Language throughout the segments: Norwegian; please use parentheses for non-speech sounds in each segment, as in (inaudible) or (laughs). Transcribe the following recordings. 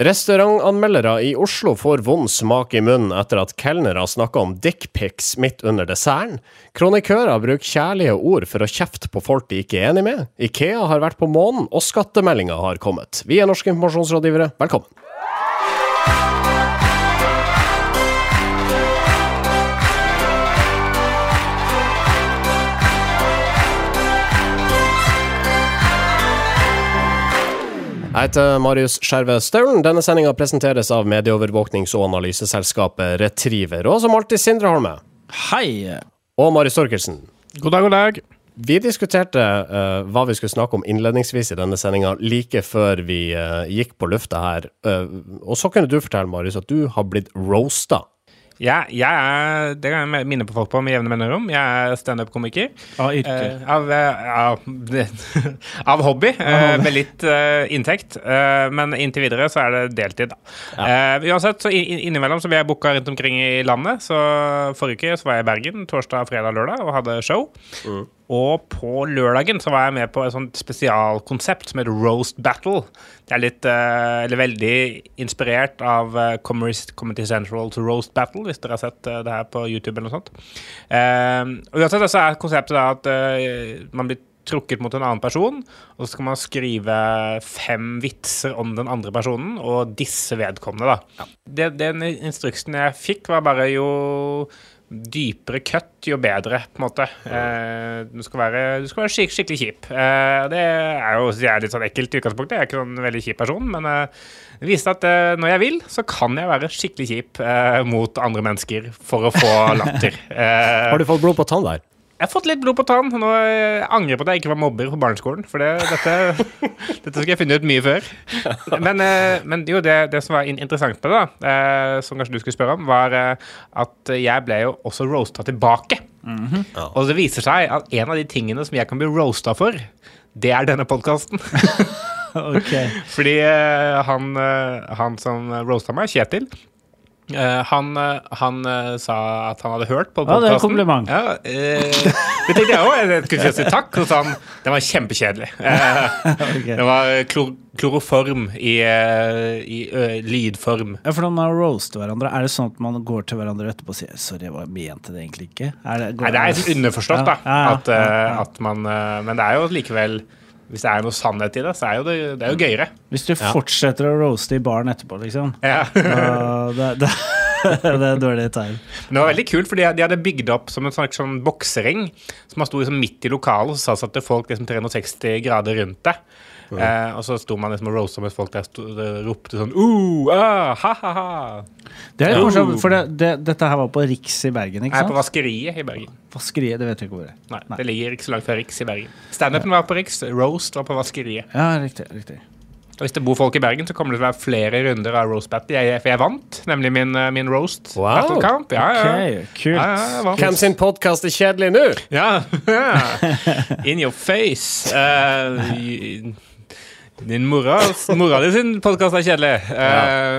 Restaurantanmeldere i Oslo får vond smak i munnen etter at kelnere snakker om dickpics midt under desserten. Kronikører bruker kjærlige ord for å kjefte på folk de ikke er enig med. Ikea har vært på månen, og skattemeldinga har kommet. Vi er norske informasjonsrådgivere, velkommen. Jeg heter Marius Skjerve Staulen. Denne sendinga presenteres av medieovervåknings- og analyseselskapet Retriever. Og som alltid Sindre Holme. Hei! Og Marius Torkelsen. God dag, god dag. Vi diskuterte uh, hva vi skulle snakke om innledningsvis i denne sendinga, like før vi uh, gikk på lufta her. Uh, og så kunne du fortelle, Marius, at du har blitt roasta ja, jeg er Det kan jeg minne på folk på med jevne mellomrom. Jeg er standup-komiker. Av yrke? Eh, av, av, (laughs) av, hobby, eh, med litt eh, inntekt. Eh, men inntil videre så er det deltid, da. Ja. Eh, uansett, så innimellom så blir jeg booka rundt omkring i landet. Så forrige uke så var jeg i Bergen torsdag, fredag, lørdag og hadde show. Mm. Og på lørdagen så var jeg med på et sånt spesialkonsept som heter Roast Battle. Det er litt, uh, eller veldig inspirert av uh, Comedy Central's to Roast Battle, hvis dere har sett uh, det her på YouTube eller noe sånt. Uh, uansett så er konseptet da at man blir trukket mot en annen person, og så skal man skrive fem vitser om den andre personen, og disse vedkommende, da. Ja. Det, den instruksen jeg fikk, var bare jo dypere cut, jo bedre, på en måte. Eh, du skal være, du skal være skik skikkelig kjip. Eh, det er jo jeg er litt sånn ekkelt i utgangspunktet. Jeg er ikke sånn veldig kjip person, men eh, det viste at eh, når jeg vil, så kan jeg være skikkelig kjip eh, mot andre mennesker for å få latter. (laughs) Eh, Har du fått blod på tann der? Jeg har fått litt blod på tann. Nå angrer jeg på at jeg ikke var mobber på barneskolen. For det, dette, (laughs) dette skal jeg finne ut mye før. Men, eh, men jo, det, det, som var interessant med det, da, eh, som kanskje du skulle spørre om, var eh, at jeg ble jo også roasta tilbake. Mm -hmm. Og det viser seg at en av de tingene som jeg kan bli roasta for, det er denne podkasten. (laughs) okay. (laughs) Fordi han, han som roasta meg, Kjetil, Uh, han, uh, han uh, sa at han hadde hørt på podkasten. Ja, det er kompliment. Ja, det tenkte jeg òg. Jeg skulle si takk. Og så han den var kjempekjedelig. (laughs) okay. Det var klor kloroform i, i lydform. Ja, For når man roaster hverandre, er det sånn at man går til hverandre etterpå og sier 'sorry, jeg mente det egentlig ikke'? Er det, Nei, det er underforstått, da. Ja, ja, at, at man Men det er jo likevel hvis det er noe sannhet i det, så er jo det, det er jo gøyere. Hvis du ja. fortsetter å roaste i baren etterpå, liksom. Ja. det, det, (laughs) det, er dårlig tegn. Men det var veldig kult, for de, hadde bygd opp som en slags sånn boksering som sto liksom midt i lokalet, og så satt det folk liksom 360 grader rundt det. Eh, og så sto man liksom og rosa mens folk der stod, ropte sånn uh, ah, ha, ha, ha. Det er morsomt, for det, det, dette her var på Riks i Bergen, ikke sant? Nei, på Vaskeriet i Bergen. Vaskeriet, det vet jeg ikke hvor det er. Nei, Nei. det ligger ikke så langt fra Riks i Bergen. Standupen var på Riks, roast var på Vaskeriet. Ja, riktig, riktig. Og hvis det bor folk i Bergen, så kommer det til å være flere runder av roast battle. Jeg, for jeg vant nemlig min, eh, min roast wow. battle camp. Ja, ja. Okay, kult. Ja, Hvem sin podkast er kjedelig nå? Ja, (laughs) In your face. Uh, din mora, mora di sin podkast er kjedelig. Ja.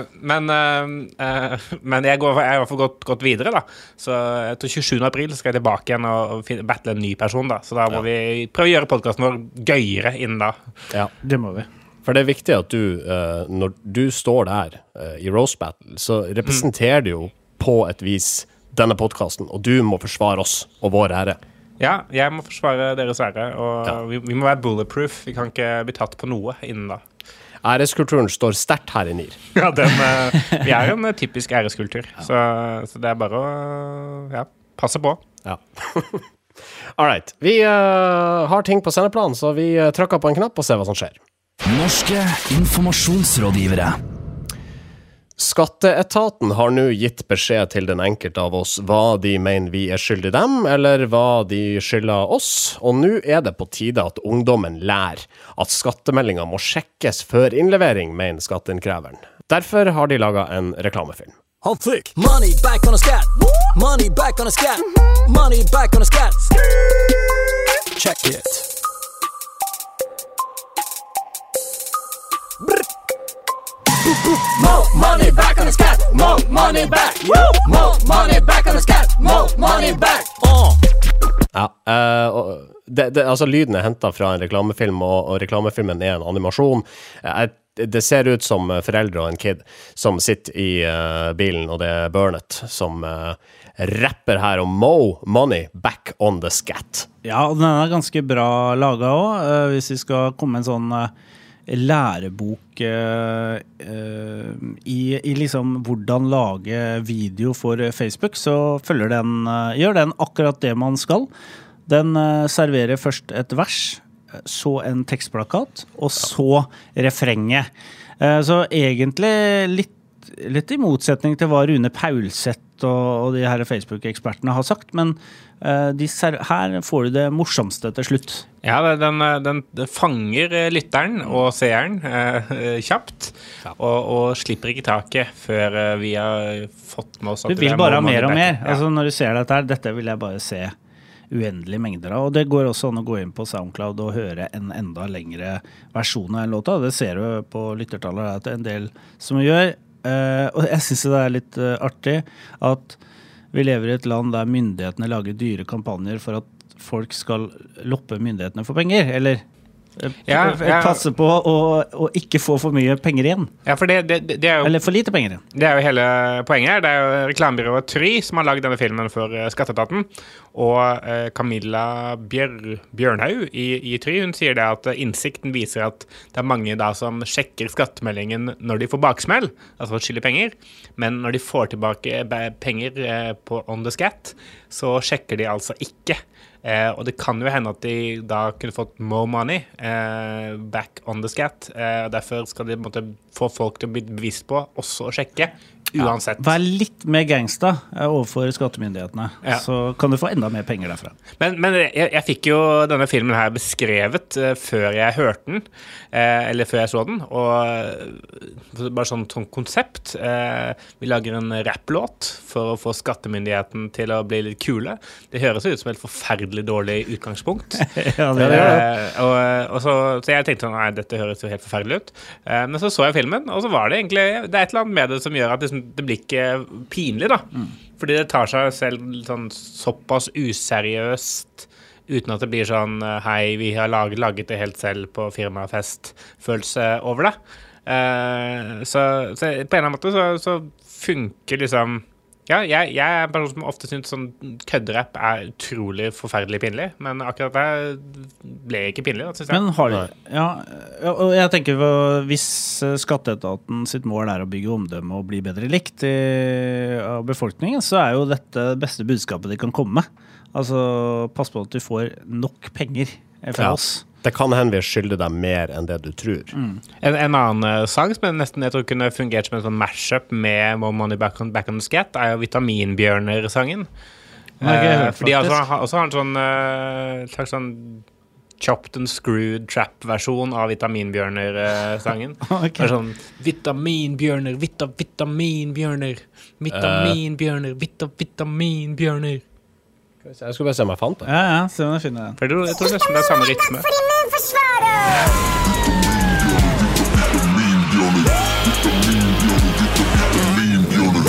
Uh, men, uh, men jeg, går, jeg har i hvert fall gått, gått, videre, da. Så etter 27. april skal jeg tilbake igjen og, og battle en ny person, da. Så da må ja. vi prøve å gjøre podkasten vår gøyere innen da. Ja, det må vi. For det er viktig at du, uh, når du står der i Rose battle, så representerer mm. du jo på et vis denne podkasten, og du må forsvare oss og vår ære. Ja, jeg må forsvare deres ære, og ja. vi, vi, må være bulletproof. Vi kan ikke bli tatt på noe innen da. Æreskulturen står sterkt her i NIR. Ja, den, uh, vi er en uh, typisk æreskultur, ja. så, så, det er bare å ja, passe på. Ja. (laughs) All right. Vi uh, har ting på sendeplanen, så vi trykker på en knapp og ser hva som skjer. Norske informasjonsrådgivere. Skatteetaten har nå gitt beskjed til den enkelte av oss hva de mener vi er skyldig dem, eller hva de skylder oss, og nå er det på tide at ungdommen lærer at skattemeldinga må sjekkes før innlevering, mener skatteinnkreveren. Derfor har de laga en reklamefilm. Money back on a scat. Money back on a scat. Money back on a scat. Check it. More money back on the scat. More money back. More money back on the scat. More money back. Ja, uh, det, det, altså Lyden er henta fra en reklamefilm, og, og, reklamefilmen er en animasjon. Jeg det, ser ut som eh, foreldre og en kid som sitter i uh, bilen, og det er Burnett som uh, rapper her om Mo Money back on the scat. Ja, og den er ganske bra laga òg, hvis vi skal komme en sånn eh, lærebok eh, eh, i, i liksom hvordan lage video for Facebook, så følger den, eh, gjør den akkurat det man skal. Den eh, serverer først et vers, så en tekstplakat, og så refrenget. Så egentlig litt, litt i motsetning til hva Rune Paulseth og, og de her Facebook-ekspertene har sagt, men uh, de ser, her får du det morsomste til slutt. Ja, den, eh, den, den fanger eh, lytteren og seeren uh, (laughs) kjapt, kjapt, og, og slipper ikke taket før vi har fått med oss at Du vil bare ha mer og mer. Ja. Altså Når du ser dette her, dette vil jeg bare se uendelige mengder av. Og det går også an å gå inn på Soundcloud og høre en enda lengre versjon av en låta. Det ser du på lyttertallet at det er en del som gjør. Eh, og jeg syns det er litt uh, artig at vi lever i et land der myndighetene lager dyre kampanjer for at folk skal loppe myndighetene for penger. Eller Ja, ja. passe på å, å ikke få for mye penger igjen. Ja, for det, det, det, jo, Eller for lite penger igjen. det er jo hele poenget her. Det er jo reklamebyrået Try som har lagd denne filmen for eh, Skatteetaten. Og eh, Camilla Bjør, Bjørnhaug i, i Try hun sier det at eh, innsikten viser at det er mange da som sjekker skattemeldingen når de får baksmell, altså skylder penger. Men når de får tilbake penger eh, på on the scat, så sjekker de altså ikke. Eh, og det kan jo hende at de da kunne fått more money eh, back on the scat. Eh, derfor skal de måtte få folk til å bli bevisst på også å sjekke, uansett. Vær litt mer gangsta eh, overfor skattemyndighetene, Ja. så kan du få enda mer penger derfra. Men, men jeg, jeg fikk jo denne filmen her beskrevet eh, før jeg hørte den, eh, eller før jeg så den. Og bare sånn, sånn konsept. Vi lager en rapplåt for å få skattemyndigheten til å bli litt kule. Det høres ut som et forferdelig dårlig utgangspunkt. (laughs) ja, det det. Og, og så, så jeg tenkte sånn, nei, dette høres jo helt forferdelig ut. Men så så jeg filmen, og så var det egentlig Det er et eller annet med det som gjør at liksom, det blir ikke pinlig, da. Fordi det tar seg selv sånn såpass useriøst. Uten at det blir sånn eh, Hei, vi har laget, laget det helt selv på firmafest-følelse over det. Uh, så, så på en eller annen måte så, så funker liksom ja, jeg, jeg er en person som ofte syns sånn kødderapp er utrolig forferdelig pinlig, men akkurat det ble ikke pinlig. Da, synes jeg. Men har de ja, og jeg tenker på, Hvis eh, skatteetaten sitt mål er å bygge omdømme og bli bedre likt i, av befolkningen, så er jo dette det beste budskapet de kan komme med. Altså, pass på at du får nok penger eh, fra Ja. oss. Det kan hende vi skylder dem mer enn det du tror. En, en annen eh, sang som jeg nesten jeg tror kunne fungert som en sånn mashup med More Money Back on, Back on the Scat, er jo Vitaminbjørner-sangen. Eh, hørt, altså, har også har en sånn uh, slags sånn chopped and screwed trap-versjon av Vitaminbjørner-sangen. (laughs) Ok. Det er sånn Vitaminbjørner, vita, vitaminbjørner, vitaminbjørner, vita, vitaminbjørner. Jeg skulle bare se om jeg fant det. Ja, ja, se om jeg finner den. Jeg tror, jeg tror nesten det er samme rytme.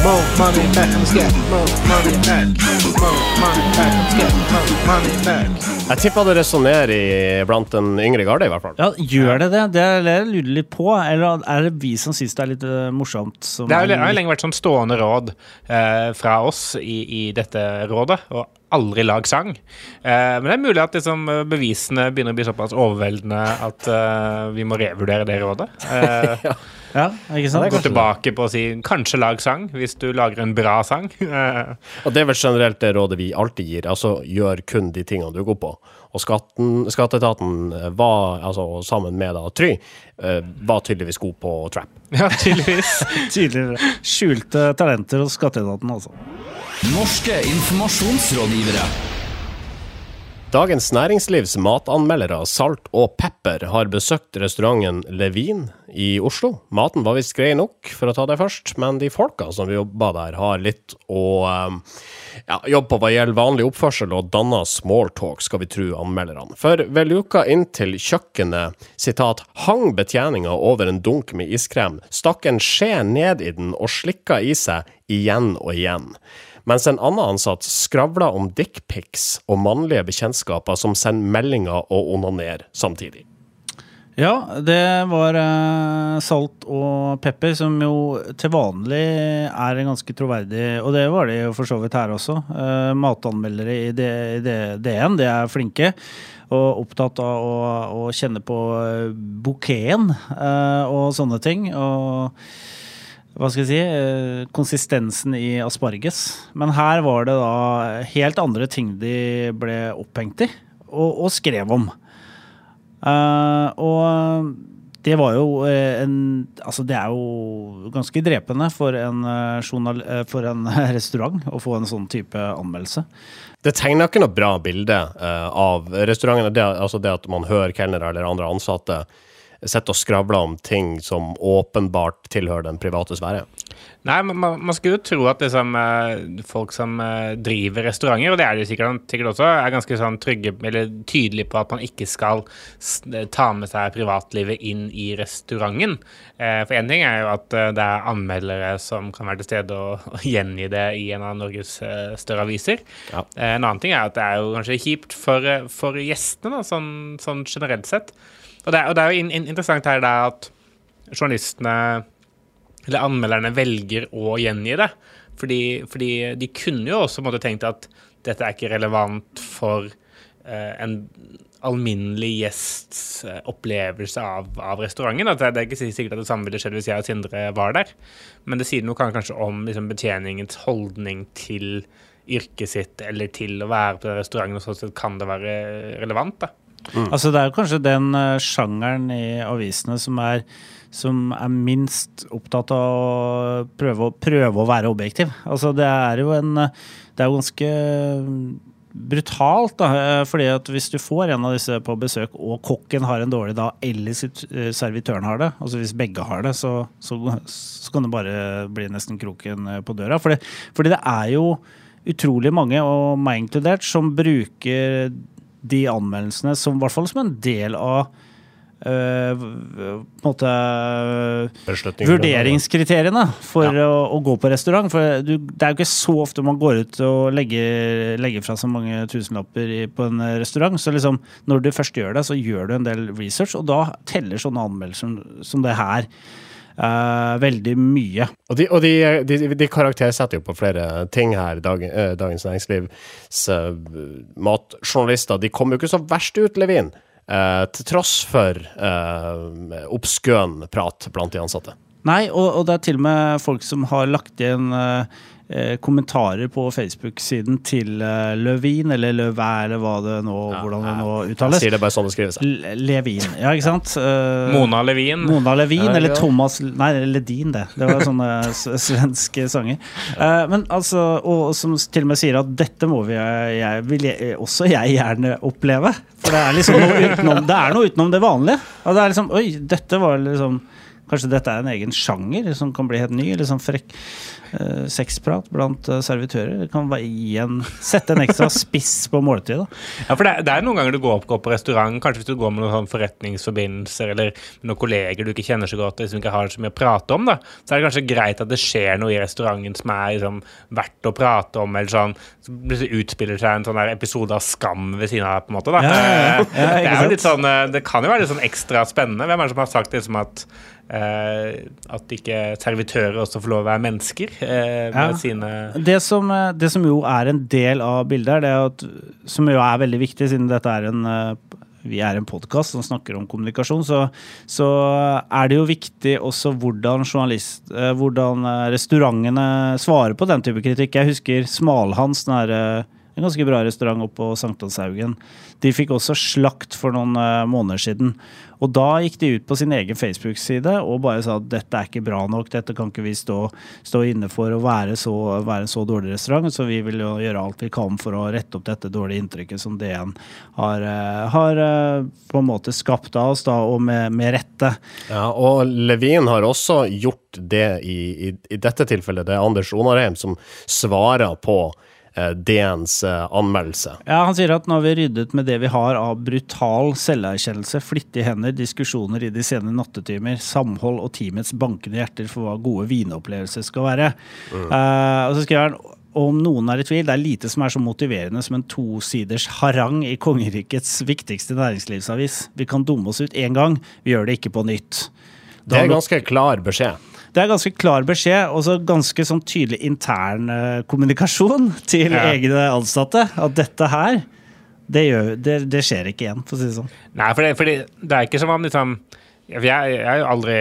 More money back on scat. More money back. More money back on scat. More money back. Jeg tipper det resonnerer blant den yngre garde, i hvert fall. Ja, Gjør det det? Det er det jeg lurer litt på. Eller er det vi som syns det er litt eh, morsomt? Som Det har jo lenge vært sånn stående råd eh, fra oss i, i dette rådet, og aldri lag sang. Eh, men det er mulig at liksom, eh, bevisene begynner å bli såpass overveldende at eh, vi må revurdere det rådet. Eh, (laughs) ja, ikke sant? Gå tilbake på å si kanskje lag sang, hvis du lager en bra sang. Eh, (laughs) Og det er vel generelt det rådet vi alltid gir, altså gjør kun de tingene du går på. Og skatten, skatteetaten var, altså sammen med da Try, eh, var tydeligvis god på trap. (laughs) ja, tydeligvis. (laughs) tydeligvis. Skjulte talenter hos skatteetaten, altså. Norske informasjonsrådgivere. Dagens Næringslivs matanmeldere Salt og Pepper har besøkt restauranten Levin i Oslo. Maten var visst grei nok, for å ta det først, men de folka som jobba der, har litt å um, ja, jobbe på hva gjelder vanlig oppførsel og danna smalltalk, skal vi tro anmelderne. For ved luka inn til kjøkkenet, sitat, hang betjeninga over en dunk med iskrem, stakk en skje ned i den og slikka i seg igjen og igjen mens en annen ansatt skravler om dickpics og mannlige bekjentskaper som sender meldinger og onanerer samtidig. Ja, det var eh, salt og pepper, som jo til vanlig er ganske troverdig Og det var de jo for så vidt her også. Eh, matanmeldere i, DN, de er flinke. Og opptatt av å, å kjenne på eh, bouqueten og sånne ting. Og hva skal jeg si, eh, konsistensen i asparges. Men her var det da helt andre ting de ble opphengt i, og, og skrev om. Uh, og det var jo eh, en Altså, det er jo ganske drepende for en, journal, for en (laughs) restaurant å få en sånn type anmeldelse. Det tegner ikke noe bra bilde uh, av restaurantene. Det, altså det at man hører kelnere eller andre ansatte sitte og skravler om ting som åpenbart tilhører den private sfære. Nei, man, man skulle jo tro at liksom, eh, folk som eh, driver restauranter, og det er de sikkert, sikkert også, er ganske sånn trygge eller tydelige på at man ikke skal ta med seg privatlivet inn i restauranten. Eh, For én ting er jo at eh, det er anmeldere som kan være til stede og, (laughs) og gjengi det i en av Norges eh, større aviser. Ja. Eh, En annen ting er at det er jo kanskje kjipt for, eh, for gjestene, da, sånn, sånn generelt sett. Og det, er- og det er jo in, in, interessant her er at journalistene eller anmelderne velger å gjengi det. Fordi, fordi de kunne jo også måtte tenkt at dette er ikke relevant for eh, en alminnelig gjests eh, opplevelse av, av restauranten. At det, det er ikke sikkert at det samme ville skjedd hvis jeg og Sindre var der. Men det sier noe kanskje om liksom, betjeningens holdning til yrket sitt eller til å være på restauranten, og sånn sett kan det være relevant. da. Altså Det er kanskje den eh, sjangeren i avisene som er, som er minst opptatt av å prøve, å prøve å være objektiv. Altså Det er jo en eh, Det er jo ganske brutalt, da. eh, fordi at hvis du får en av disse på besøk, og kokken har en dårlig dag, eller servitøren har det, altså hvis begge har det, så, så, så kan det bare bli nesten kroken på døra. Fordi, fordi det er jo utrolig mange, og meg inkludert, som bruker de anmeldelsene som i hvert fall som en del av Uh, på en måte vurderingskriteriene for å, å gå på restaurant. For du, det er jo ikke så ofte man går ut og legger, legger fra så mange tusenlapper i, på en restaurant. Så liksom, når du først gjør det, så gjør du en del research, og da teller sånne anmeldelser som, som det her øh, veldig mye. Og de, og de, de, de karaktersetter jo på flere ting her. Dag, uh, Dagens Næringslivs uh, matjournalister de kommer jo ikke så verst ut, Levin. til tross for uh, oppskøen prat blant de ansatte. Nei, og, og det er til og med folk som har lagt igjen eh, eh, kommentarer på Facebook-siden til eh, Løvin, eller Løvæ, eller hva det nå, hvordan det nå Jeg uttales. sier det bare sånn det skrives. L- Levin, ja, ikke sant? Eh, Mona Levin. Mona Levin, Ja, eller ja. Thomas Nei, Ledin, det. Det var sånne (laughs) svenske sanger. Eh, men altså, og som til og med sier at dette må vi jeg, vil jeg, også jeg gjerne oppleve. For det er liksom noe utenom det, er noe utenom det vanlige. Og det er liksom Oi, dette var liksom Kanskje dette er en egen sjanger som kan bli helt ny? Eller sånn frekk uh, sexprat blant eh, servitører. Det kan være en, sette en ekstra (laughs) spiss på måltidet. Ja, for det, det er noen ganger du går, går på restaurant, kanskje hvis du går med noen sånn forretningsforbindelser eller med noen kolleger du ikke kjenner så godt, og liksom ikke har så mye å prate om, da, så er det kanskje greit at det skjer noe i restauranten som er liksom, verdt å prate om, eller sånn, så utspiller seg en sånn der episode av Skam ved siden av, på en måte. da. Ja, ja, ja. Det, er jo litt sånn, eh, det kan jo være litt sånn ekstra spennende. Hvem er det som har sagt liksom at at ikke servitører også får lov å være mennesker eh, med Ja. sine Det som, eh, det som jo er en del av bildet her, det er at, som jo er veldig viktig, siden dette er en eh, vi er en podkast som snakker om kommunikasjon, så, så er det jo viktig også hvordan, journalist, eh, hvordan eh, restaurantene svarer på den type kritikk. Jeg husker Smalhans, den eh, en ganske bra restaurant oppe på Sankthanshaugen. De fikk også slakt for noen eh, måneder siden. Og da gikk de ut på sin egen Facebook-side og bare sa at dette er ikke bra nok, dette kan ikke vi stå, stå inne for å være, så, være en så dårlig restaurant, så vi vil jo gjøre alt vi kan for å rette opp dette dårlige inntrykket som DN har, eh, har eh, på en måte skapt av oss, da, og med, med rette. Ja, og Levin har også gjort det i, i, i dette tilfellet. Det er Anders Onarheim som svarer på DNs eh, anmeldelse. Ja, Han sier at nå har vi ryddet med det vi har av brutal selverkjennelse, flittige hender, diskusjoner i de sene nattetimer, samhold og teamets bankende hjerter for hva gode vinopplevelser skal være. Eh, og så skriver han om noen er i tvil, det er lite som er så motiverende som en tosiders harang i kongerikets viktigste næringslivsavis. Vi kan dumme oss ut én gang, vi gjør det ikke på nytt. Det er ganske klar beskjed. Det er ganske klar beskjed, og så ganske sånn tydelig intern eh, kommunikasjon (laughs) til Ja. egne ansatte. At dette her, det, gjør, det, det skjer ikke igjen, for å si det sånn. Nei, for det, for det er ikke som om liksom jeg, jeg aldri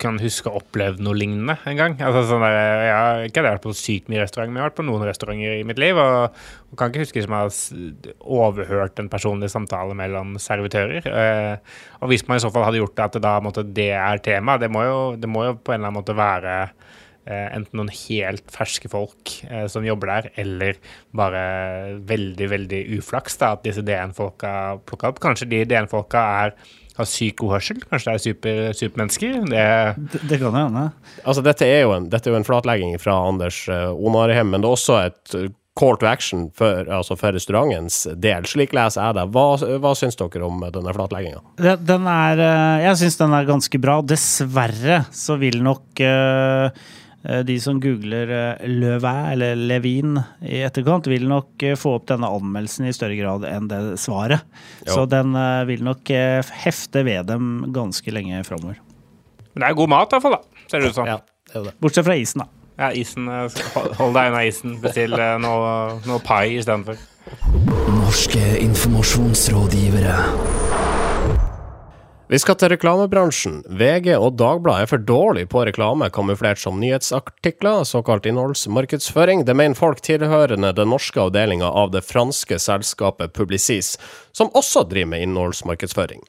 kan huske å ha opplevd noe lignende engang. Altså, sånn der, jeg har ikke vært på sykt mye restaurant, men jeg har vært på noen restauranter i mitt liv. Og, og kan ikke huske som jeg har overhørt en personlig samtale mellom servitører. Eh, og hvis man i så fall hadde gjort det at det da måtte, det er tema, det må, jo, det må jo på en eller annen måte være eh, enten noen helt ferske folk eh, som jobber der, eller bare veldig, veldig uflaks da, at disse DN-folka plukka opp. Kanskje de DN-folka er har syk god hørsel. Kanskje det er super, supermennesker. Det, Det, det kan hende. Altså, dette er jo en, dette er jo en flatlegging fra Anders uh, Onarheim, men det er også et eh, call to action for, altså for restaurantens del. Slik leser jeg det. Hva, hva syns dere om denne flatlegginga? Den er eh, Jeg syns den er ganske bra. Dessverre så vil nok eh, eh, de som googler Løvæ eller Levin i etterkant, vil nok eh, få opp denne anmeldelsen i større grad enn det svaret. Ja. Så den eh, vil nok eh, hefte ved dem ganske lenge framover. men det er god mat, i hvert fall. da, Ser det ut som. Ja, det er det. Bortsett fra isen, da. Ja, isen, eh, hold- deg unna isen. Bestill eh, noe, noe pai istedenfor. Norske informasjonsrådgivere. Vi skal til reklamebransjen. VG og Dagbladet er for dårlig på reklame kamuflert som nyhetsartikler, såkalt innholdsmarkedsføring. Det mener folk tilhørende den norske avdelinga av det franske selskapet Publicis, som også driver med innholdsmarkedsføring.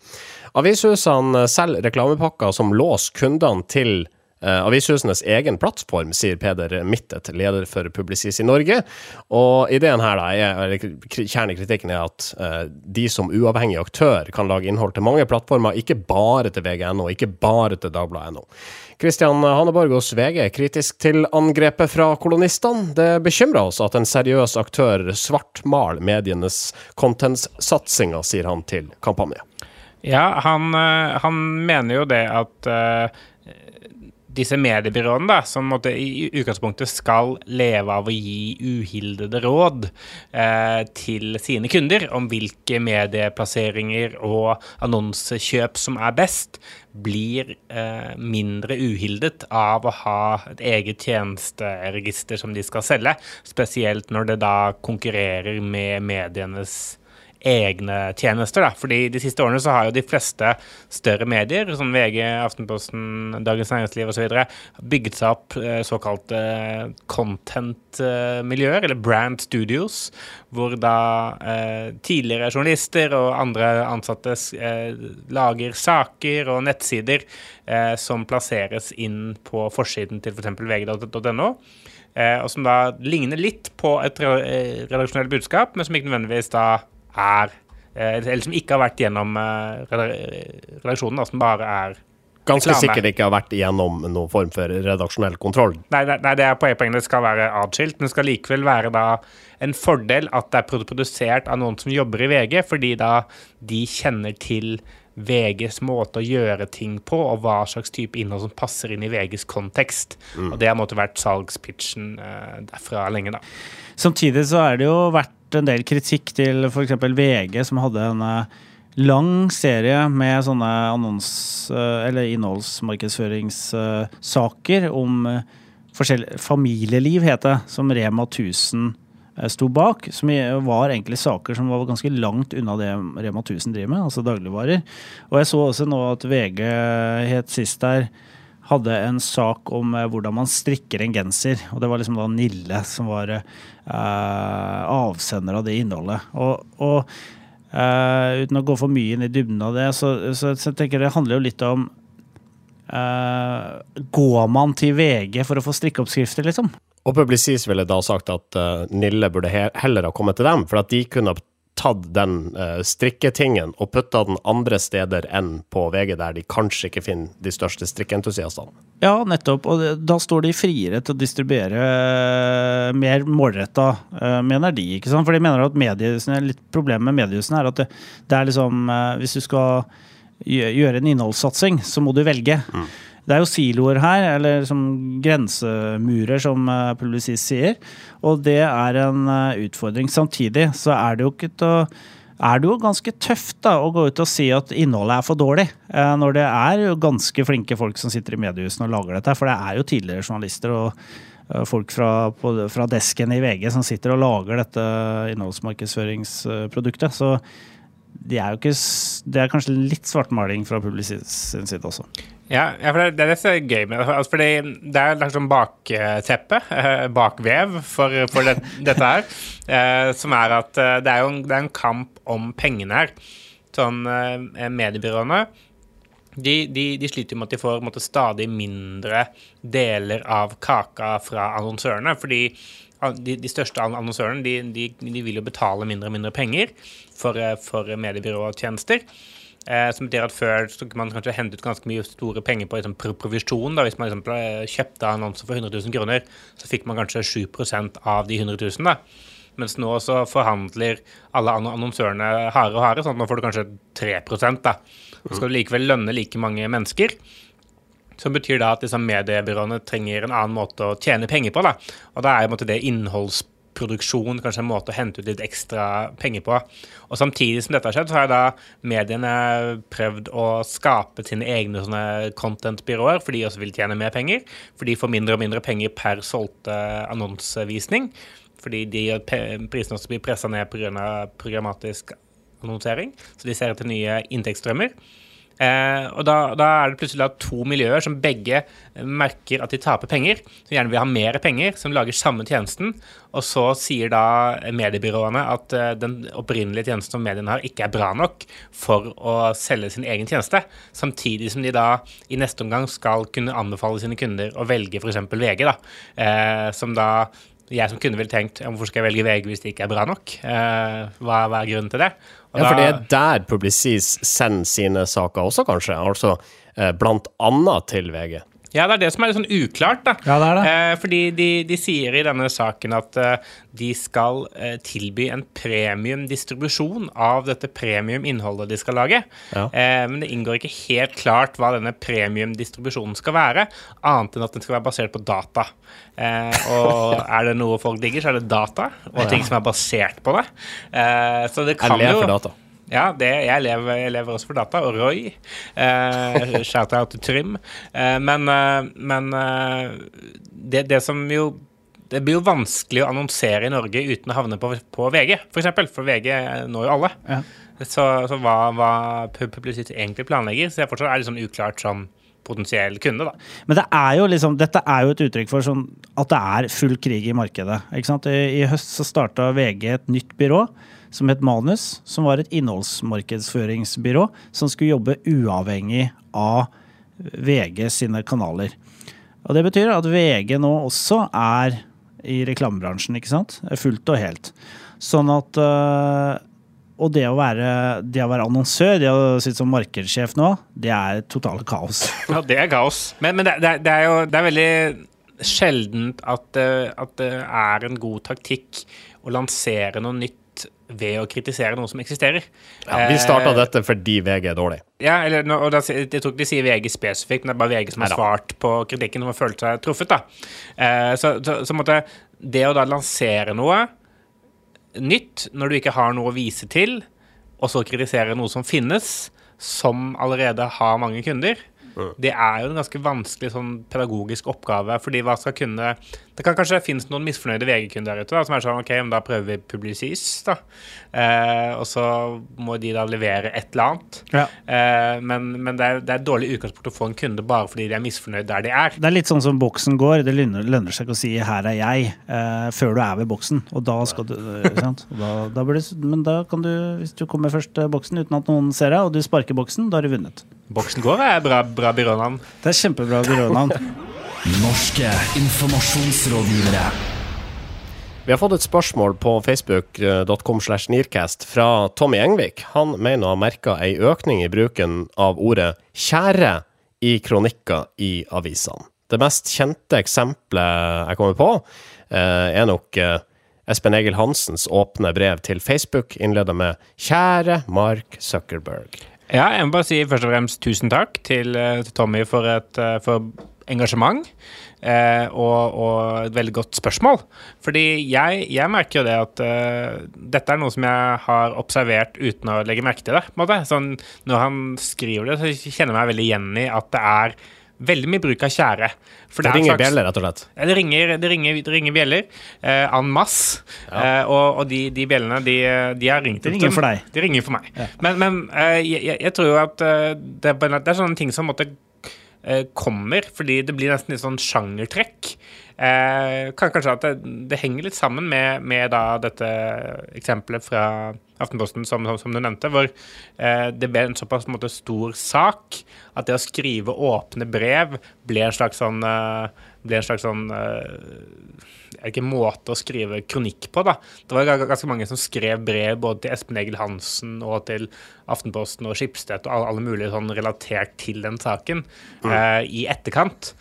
Avishusene selger reklamepakker som låser kundene til avishusenes egen plattform, sier Peder Mittet, leder for Publicis i Norge. Og ideen her da, er, kjernen i kritikken er at eh, de som uavhengig aktør kan lage innhold til mange plattformer, ikke bare til VG.no, ikke bare til Dagbladet.no. Kristian Hanneborg hos VG er kritisk til angrepet fra kolonistene. Det bekymrer oss at en seriøs aktør svartmaler medienes content-satsinger, sier han til kampanje. Ja, han, eh, han mener jo det at eh, disse mediebyråene, da, som måtte, i utgangspunktet skal leve av å gi uhildede råd eh, til sine kunder om hvilke medieplasseringer og annonsekjøp som er best, blir eh, mindre uhildet av å ha et eget tjenesteregister som de skal selge, spesielt når det da konkurrerer med medienes egne tjenester. Da. Fordi De siste årene så har jo de fleste større medier, som VG, Aftenposten, Dagens Næringsliv osv., bygget seg opp eh, såkalte content-miljøer, eller brand studios, hvor da eh, tidligere journalister og andre ansatte eh, lager saker og nettsider eh, som plasseres inn på forsiden til f.eks. vg.no. Eh, og som da ligner litt på et re- eh, redaksjonelt budskap, men som ikke nødvendigvis da er eh, Eller som ikke har vært gjennom eh, redaksjonen, da, som bare er Ganske Reklame. sikkert ikke har vært igjennom noen form for redaksjonell kontroll. Nei, nei, nei, det er poenget. Det skal være atskilt, men det skal likevel være da en fordel at det er produsert av noen som jobber i VG, fordi da de kjenner til VGs måte å gjøre ting på, og hva slags type innhold som passer inn i VGs kontekst. Og det har måttet vært salgspitchen eh, derfra lenge, da. Samtidig så er det jo vært en del kritikk til f.eks. VG, som hadde en eh, lang serie med sånne annons- eh, eller innholdsmarkedsføringssaker om eh, familieliv, het det, som Rema 1000 eh, sto bak. Som var egentlig saker som var ganske langt unna det Rema 1000 driver med, altså dagligvarer. Og jeg så også nå at VG het sist der hadde en sak om eh, hvordan man strikker en genser. Og det var liksom da Nille som var eh, avsender av det innholdet. Og, og eh, uten å gå for mye inn i dybden av det, så, så, så jeg det handler jo litt om eh, Går man til VG for å få strikkeoppskrifter, liksom? Og Publicis ville da sagt at uh, Nille burde he heller ha kommet til dem, for at de kunne ha tatt den uh, strikketingen og putta den andre steder enn på VG, der de kanskje ikke finner de største strikkeentusiastene. Ja, nettopp. Og da står de friere til å distribuere eh, mer målretta, uh, mener de. ikke sant? For de mener at mediehusene, litt problemet med mediehusene er at det, det er liksom uh, Hvis du skal gjøre en innholdssatsing, så må du velge. Det er jo siloer her, eller som grensemurer, som publisist Publicist sier. Og det er en eh, utfordring. Samtidig så er det jo ikke til å er det jo ganske tøft da, å gå ut og si at innholdet er for dårlig, eh, når det er jo ganske flinke folk som sitter i mediehusene og lager dette. For det er jo tidligere journalister og eh, folk fra, på, fra desken i VG som sitter og lager dette innholdsmarkedsføringsproduktet. Så det er jo ikke, det er kanskje litt svartmaling fra publisistens side også. Ja, ja, for det, det er gøy med. Altså, fordi det er et sånn bakteppe, eh, bakvev, for, for det, dette her. (laughs) Eh, som er at eh, det er en, det er en kamp om pengene her. Sånn Mediebyråene de, de, de sliter med at de får måtte, stadig mindre deler av kaka fra annonsørene. Fordi de, de største annonsørene de, vil jo betale mindre og mindre penger for, for mediebyråtjenester. Eh, som betyr at Før så kunne man kanskje hente ut ganske mye store penger på liksom, provisjon. Da. Hvis man liksom, kjøpte annonser for 100 000 kroner, så fikk man kanskje 7% av de 100 000. Da. Mens nå så forhandler alle annonsørene harde og harde, sånn at nå får du kanskje 3 da. Så skal du likevel lønne like mange mennesker. Som betyr da at liksom, mediebyråene trenger en annen måte å tjene penger på. Da. Og da er måte det innholdsproduksjon kanskje en måte å hente ut litt ekstra penger på. Og samtidig som dette har skjedd, så har da mediene prøvd å skape sine egne sånne content-byråer, for de også vil tjene mer penger. For de får mindre og mindre penger per solgte annonsevisning. Fordi de prisene også blir pressa ned pga. programmatisk annonsering. Så de ser etter nye inntektsstrømmer. Eh, og da, da er det plutselig to miljøer som begge merker at de taper penger, som gjerne vil ha mer penger, som lager samme tjenesten. Og så sier da mediebyråene at eh, den opprinnelige tjenesten som mediene har, ikke er bra nok for å selge sin egen tjeneste. Samtidig som de da i neste omgang skal kunne anbefale sine kunder å velge f.eks. VG, da. Eh, som da jeg som kunde ville tenkt hvorfor skal jeg velge VG hvis det ikke er bra nok? Eh, hva, hva er grunnen til det? Ja, for det er der Publicis sender sine saker også, kanskje. Altså eh, blant annet til VG. Ja, det er det som er litt sånn uklart, da. Ja, det er det. Eh, fordi de, de sier i denne saken at eh, de skal eh, tilby en premiumdistribusjon av dette premiuminnholdet de skal lage. Ja. Eh, men det inngår ikke helt klart hva denne premiumdistribusjonen skal være, annet enn at den skal være basert på data. Eh, og (laughs) er det noe folk digger, så er det data, og ting som er basert på det. Eh, så det kan Jeg ler jo for data. Ja, det, jeg, lever, jeg lever også for data. Og Roy. Eh, (laughs) Shout-out til Trym. Eh, men eh, men eh, det, det som jo Det blir jo vanskelig å annonsere i Norge uten å havne på, på VG, f.eks. For, eksempel, for VG når jo alle. Ja. Så, så hva, hva Pu- egentlig planlegger, så jeg fortsatt er litt sånn uklart som potensiell kunde, da. Men det er jo liksom, dette er jo et uttrykk for sånn at det er full krig i markedet. Ikke sant? I, I høst så starta VG et nytt byrå som het Manus, som var et innholdsmarkedsføringsbyrå som skulle jobbe uavhengig av VG sine kanaler. Og det betyr at VG nå også er i reklamebransjen, ikke sant? Fullt og helt. Sånn at øh, og det å være, det å være annonsør, det å sitte som markedssjef nå, det er totalt kaos. (laughs) Ja, det er kaos. Men, men det, det, det er jo det er veldig sjeldent at, at det er en god taktikk å lansere noe nytt ved å kritisere noe som eksisterer. Ja, vi starta Eh, dette fordi VG er dårlig. Ja, eller, og da, jeg tror ikke de sier VG spesifikt, men det er bare VG som har Neida. svart på kritikken og har følt seg truffet. da. Eh, så, så, så måtte det å da lansere noe nytt når du ikke har noe å vise til, og så kritisere noe som finnes, som allerede har mange kunder, det er jo en ganske vanskelig sånn pedagogisk oppgave. fordi hva skal kunne Det kan kanskje finnes noen misfornøyde VG-kunder der ute da, som er sånn OK, men da prøver vi Publicis, da. Eh, og så må de da levere et eller annet. Ja. Eh, men men det, er, det er dårlig utgangspunkt å få en kunde bare fordi de er misfornøyd der de er. Det er litt sånn som boksen går. Det lønner, lønner seg ikke å si 'her er jeg' eh, før du er ved boksen. Og da skal du, eh, ikke sant? Da, da blir det, men da kan du, hvis du kommer først boksen uten at noen ser deg, og du sparker boksen, da har du vunnet. Boksen går er bra, bra byrånavn. Det er kjempebra byrånavn. Norske informasjonsrådgivere. Vi har fått et spørsmål på facebook.com slash nearcast fra Tommy Engvik. Han mener å ha merka ei økning i bruken av ordet 'kjære' i kronikker i avisene. Det mest kjente eksempelet jeg kommer på, eh, er nok eh, Espen Egil Hansens åpne brev til Facebook, innleda med 'Kjære Mark Zuckerberg'. Ja, jeg må bare si først og fremst tusen takk til, eh, til Tommy for et eh, for engasjement. Eh, og, og et veldig godt spørsmål. Fordi jeg, jeg merker jo det at eh, dette er noe som jeg har observert uten å legge merke til det. Sånn, når han skriver det, så kjenner jeg meg veldig igjen i at det er veldig mye bruk av tjære. For Det er ringer slags- bjeller, rett og slett. ja, det ringer, det ringer, det ringer bjeller eh, en masse. Eh, og og de, de bjellene, de, de har ringt De ringer for deg. De ringer for meg. Men, men eh, jeg, jeg- tror jo at eh, det, det er sånne ting som måtte eh, kommer, fordi det blir nesten litt sånn sjangertrekk. Eh, kan, kanskje at det, det henger litt sammen med, med da dette eksempelet fra Aftenposten som, som du nevnte, hvor eh, det ble en såpass en måte, stor sak at det å skrive åpne brev ble en slags sånn eh, ble en slags sånn eh, ikke måte å skrive kronikk på, da. Det var ganske mange som skrev brev både til Espen Egil Hansen og til Aftenposten og Skipstedt og alle, mulige sånn relatert til den saken eh, i etterkant.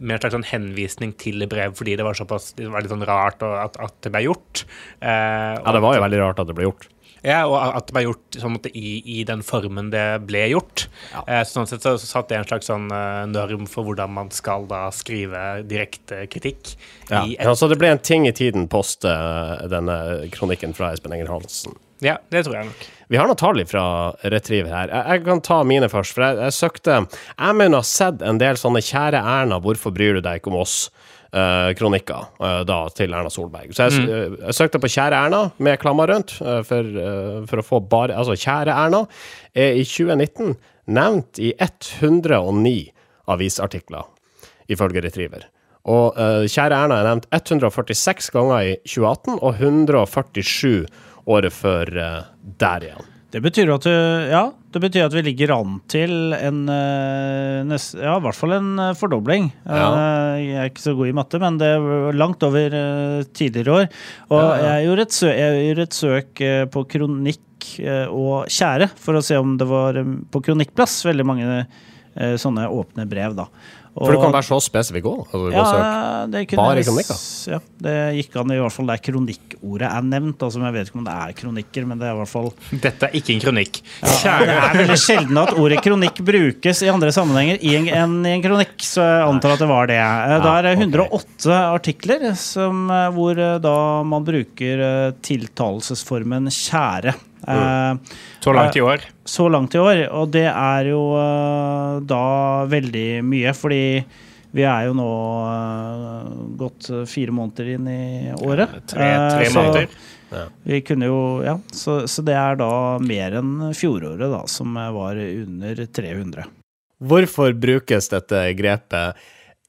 Med en slags sånn henvisning til brev fordi det var såpass det var litt sånn rart at, at det ble gjort. Eh, Ja, det var jo veldig rart at det ble gjort. Ja, og at det ble gjort sånn måte, i, i den formen det ble gjort. Eh, så sånn sett så, så satt det en slags sånn uh, norm for hvordan man skal da skrive direkte kritikk. Ja. Et, Ja, så det ble en ting i tiden post uh, denne kronikken fra Espen Enger Hansen. ja, det tror jeg nok. Vi har noen tall fra Retriever her. Jeg, jeg kan ta mine først, for jeg, jeg søkte Jeg mener å ha sett en del sånne 'Kjære Erna, hvorfor bryr du deg ikke om oss?' Eh, kronikker eh, da til Erna Solberg. Så jeg, eh, jeg søkte på 'Kjære Erna' med klammer rundt, for, for å få bare Altså, 'Kjære Erna' er i 2019 nevnt i 109 avisartikler, ifølge Retriever. Og uh, 'Kjære Erna' er nevnt 146 ganger i 2018, og 147 året før uh, der igjen. Det betyr at, du- ja, det betyr at vi ligger an til en eh, nest, Ja, i hvert fall en eh, fordobling. Ja. Eh, Jeg er ikke så god i matte, men det er langt over tidligere år. Og Ja, ja. Jeg, gjorde et søk, jeg gjorde et søk på kronikk og kjære for å se om det var på kronikkplass veldig mange sånne åpne brev, da. Og, For du kan være så spesifikk òg. Altså, ja, det kunne Bare jeg- kronikker? Ja, det gikk an i hvert fall der kronikkordet er nevnt. Altså, jeg vet ikke om det er kronikker, men det er i hvert fall Dette er ikke en kronikk. det er veldig sjelden at ordet kronikk brukes i andre sammenhenger i en, enn i en kronikk, så jeg antar at det var det. Det Da er det ok. 108 artikler som, eh, hvor eh, da man bruker eh, tiltalelsesformen kjære. Eh, Så langt i år. så langt i år, og det er jo eh, da veldig mye, fordi vi er jo nå eh, gått fire måneder inn i året. Tre, tre Eh, så- måneder. vi kunne jo, ja, så, så det er da mer enn fjoråret, da, som var under 300. Hvorfor brukes dette grepet?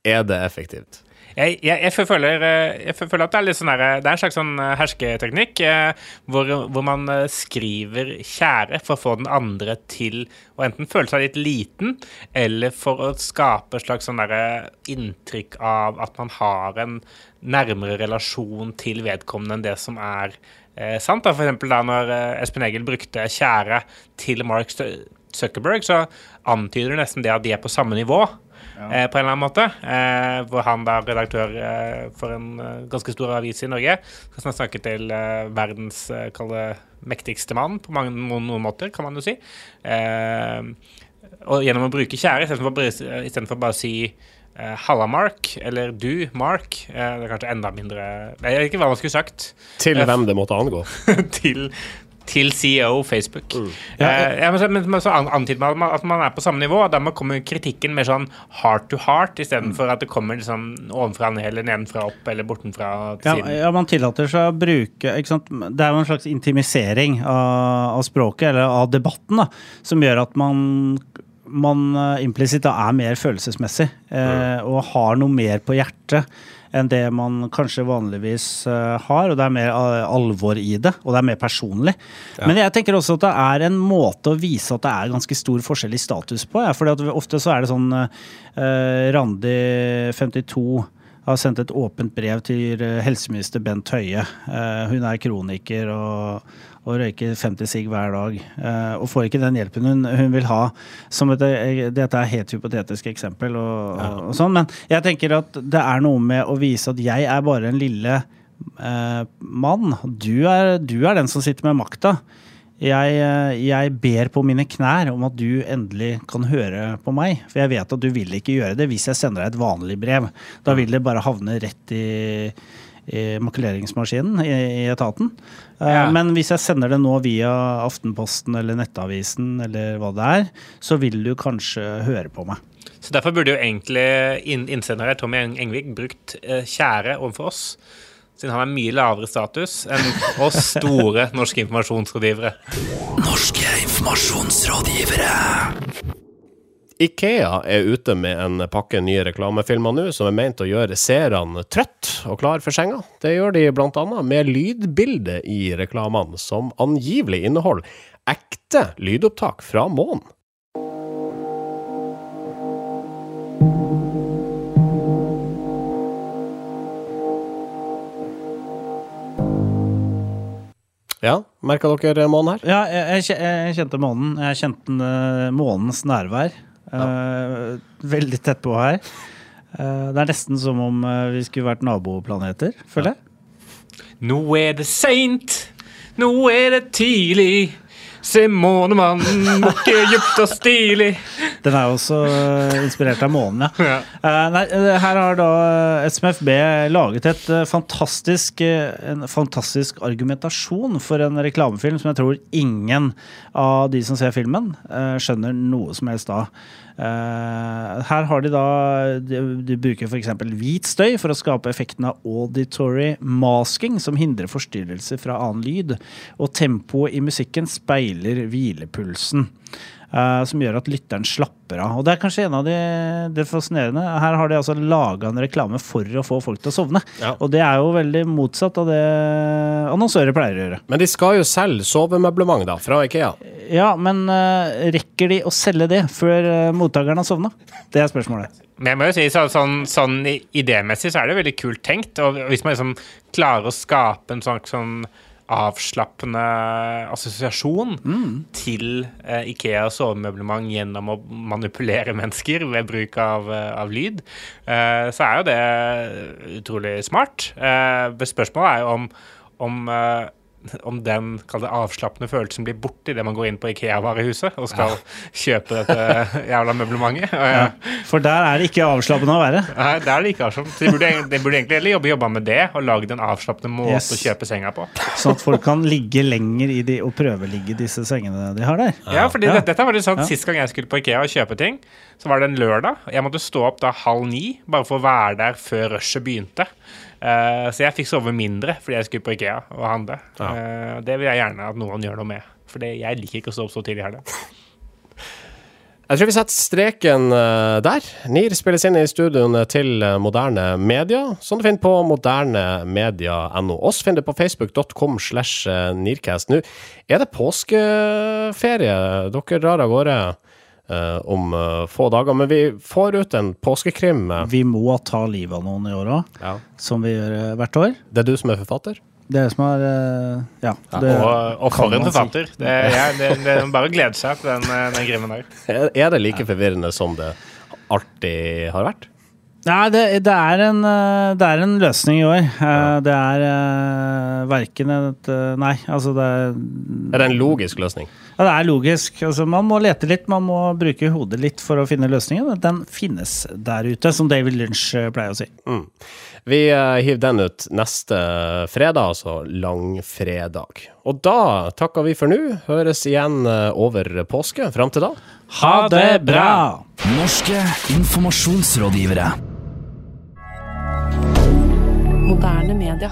Er det effektivt? Jeg, jeg, jeg, føler, eh, jeg føler at det er litt sånn der, Det er en slags sånn eh, hersketeknikk eh, hvor, hvor man eh, skriver 'kjære' for å få den andre til å enten føle seg litt liten, eller for å skape et slags sånn inntrykk av at man har en nærmere relasjon til vedkommende enn det som er eh, sant. Da. For eksempel da når eh, Espen Egil brukte 'kjære' til Mark Zuckerberg, så antyder det nesten det at de er på samme nivå. Eh, på en eller annen måte. Eh, hvor han da, redaktør eh, for en eh, ganske stor avis i Norge, skal snakke til eh, verdens eh, kall mektigste mann, på mange, noen, noen måter, kan man jo si. Eh, og gjennom å bruke kjære istedenfor bare, å si 'halla, Mark', eller 'du, Mark'. Det er kanskje enda mindre Jeg vet ikke hva man skulle sagt. Til hvem det måtte angå? (laughs) til, til CEO Facebook. Ja, Eh, ja, men så, men, men så antyder man at man- at man er på samme nivå. og Dermed kommer kritikken mer sånn heart to heart, istedenfor at det kommer liksom ovenfra og ned, eller nedenfra opp, eller bortenfra til Ja, siden. ja, man tillater seg å bruke ikke sant? Det er jo en slags intimisering av, av språket, eller av debatten, da, som gjør at man man eh, implisitt er mer følelsesmessig eh, og har noe mer på hjertet enn det man kanskje vanligvis eh, har, og det er mer eh, alvor i det, og det er mer personlig. Men jeg tenker også at det er en måte å vise at det er ganske stor forskjell i status på. Ja, fordi ofte så er det sånn uh, Randi 52 har sendt et åpent brev til eh, helseminister Bent Høie. Uh, hun er kroniker og, og røyker 50 sigg hver dag. eh, og får ikke den hjelpen hun, hun vil ha. Som et, eh, dette er helt hypotetisk eksempel, og, og, og sånn. Men jeg tenker at det er noe med å vise at jeg er bare en lille eh, mann. Du er, du er den som sitter med makta. Jeg, eh, jeg ber på mine knær om at du endelig kan høre på meg. For jeg vet at du vil ikke gjøre det hvis jeg sender deg et vanlig brev. Da vil det bare havne rett i, i makuleringsmaskinen i, i etaten. Eh, Ja. Men hvis jeg sender det nå via Aftenposten eller Nettavisen eller hva det er, så vil du kanskje høre på meg. Så Derfor burde jo egentlig innsender innsendere Tommy Engvik brukt eh, kjære overfor oss. Siden han er mye lavere status enn oss store norske informasjonsrådgivere. Norske informasjonsrådgivere. Ikea er ute med en pakke nye reklamefilmer nå som er ment å gjøre seerne trøtt og klar for senga. Det gjør de bl.a. med lydbilde i reklamene, som angivelig inneholder ekte lydopptak fra månen. Ja, merka dere månen her? Ja, jeg, jeg, jeg kjente månen. Jeg kjente eh, månens nærvær. Eh, veldig tett på her. Eh, det er nesten som om eh, vi skulle vært naboplaneter, føler jeg. Nå er det seint, nå er det tidlig. Se månemannen, mukke djupt og stilig. Den er jo også eh, inspirert av månen, ja. Ja. Eh, nei, eh, her har da SMFB laget et fantastisk, en fantastisk argumentasjon for en reklamefilm som jeg tror ingen av de som ser filmen, skjønner noe som helst av. Uh, her har de da De, de bruker f.eks. hvit støy for å skape effekten av auditory masking, som hindrer forstyrrelser fra annen lyd. Og tempoet i musikken speiler hvilepulsen. Uh, som gjør at lytteren slapper av. Og Det er kanskje en av de det fascinerende. Her har de altså laga en reklame for å få folk til å sovne. Ja. Og det er jo veldig motsatt av det annonsører pleier å gjøre. Men de skal jo selge sovemøblement da, fra Ikea. Ja, men uh, rekker de å selge det før uh, mottakeren har sovna? Det er spørsmålet. Men jeg må jo si så, sånn, sånn idémessig så er det veldig kult tenkt. Og hvis man liksom klarer å skape en sånn, sånn avslappende assosiasjon til eh, Ikea sovemøblement gjennom å manipulere (laughs) mennesker ved bruk av, eh, av lyd, eh, så er jo det utrolig smart. Eh, spørsmålet er jo om, om eh, om den det, avslappende følelsen blir borte idet man går inn på Ikea-varehuset og skal (laughs) kjøpe dette jævla møblementet. Ja. For der er det ikke avslappende å være. Nei, det er det ikke avslappende. De burde, de burde egentlig heller jobbe, jobba med det og lagd en avslappende måte Yes. å kjøpe senga på. Sånn at folk kan ligge lenger i de og prøveligge disse sengene de har der. Ja, fordi Ja. det- Dette var det sånn Ja. Sist gang jeg skulle på Ikea og kjøpe ting, så var det en lørdag. Jeg måtte stå opp da halv ni bare for å være der før rushet begynte. Eh, så jeg fikk sove mindre fordi jeg skulle på Ikea og handle. Eh, det vil jeg gjerne at noen gjør noe med. For jeg liker ikke å stå opp så tidlig heller. Jeg tror vi setter streken eh, der. NIR spilles inn i studioene til Moderne Media, som du finner på modernemedia.no. Oss finner du på facebook.com slash Nircast. Nå er det påskeferie. Dere drar av gårde om eh, få dager, men vi får ut en påskekrim. eh. Vi må ta livet av noen i år òg, Ja. som vi gjør eh, hvert år. Det er du som er forfatter? Det er som er eh, Ja. det Og, og for en forfatter! si. Det, er- det, det er bare å glede seg til den, eh, den grimmen der. Er det like forvirrende som det alltid har vært? Nei, det, det, er en, eh, det er en løsning i år. Ja. Det er verken et eh, Nei, altså det er Er det en logisk løsning? Ja, det er logisk. Altså, man må lete litt, man må bruke hodet litt for å finne løsningen. men Den finnes der ute, som David Lynch eh, pleier å si. Mm. Vi eh, hiver den ut neste fredag, altså langfredag. Og da takker vi for nå. Høres igjen eh, over påske. Fram til da. Ha det bra! Norske informasjonsrådgivere. Moderne media.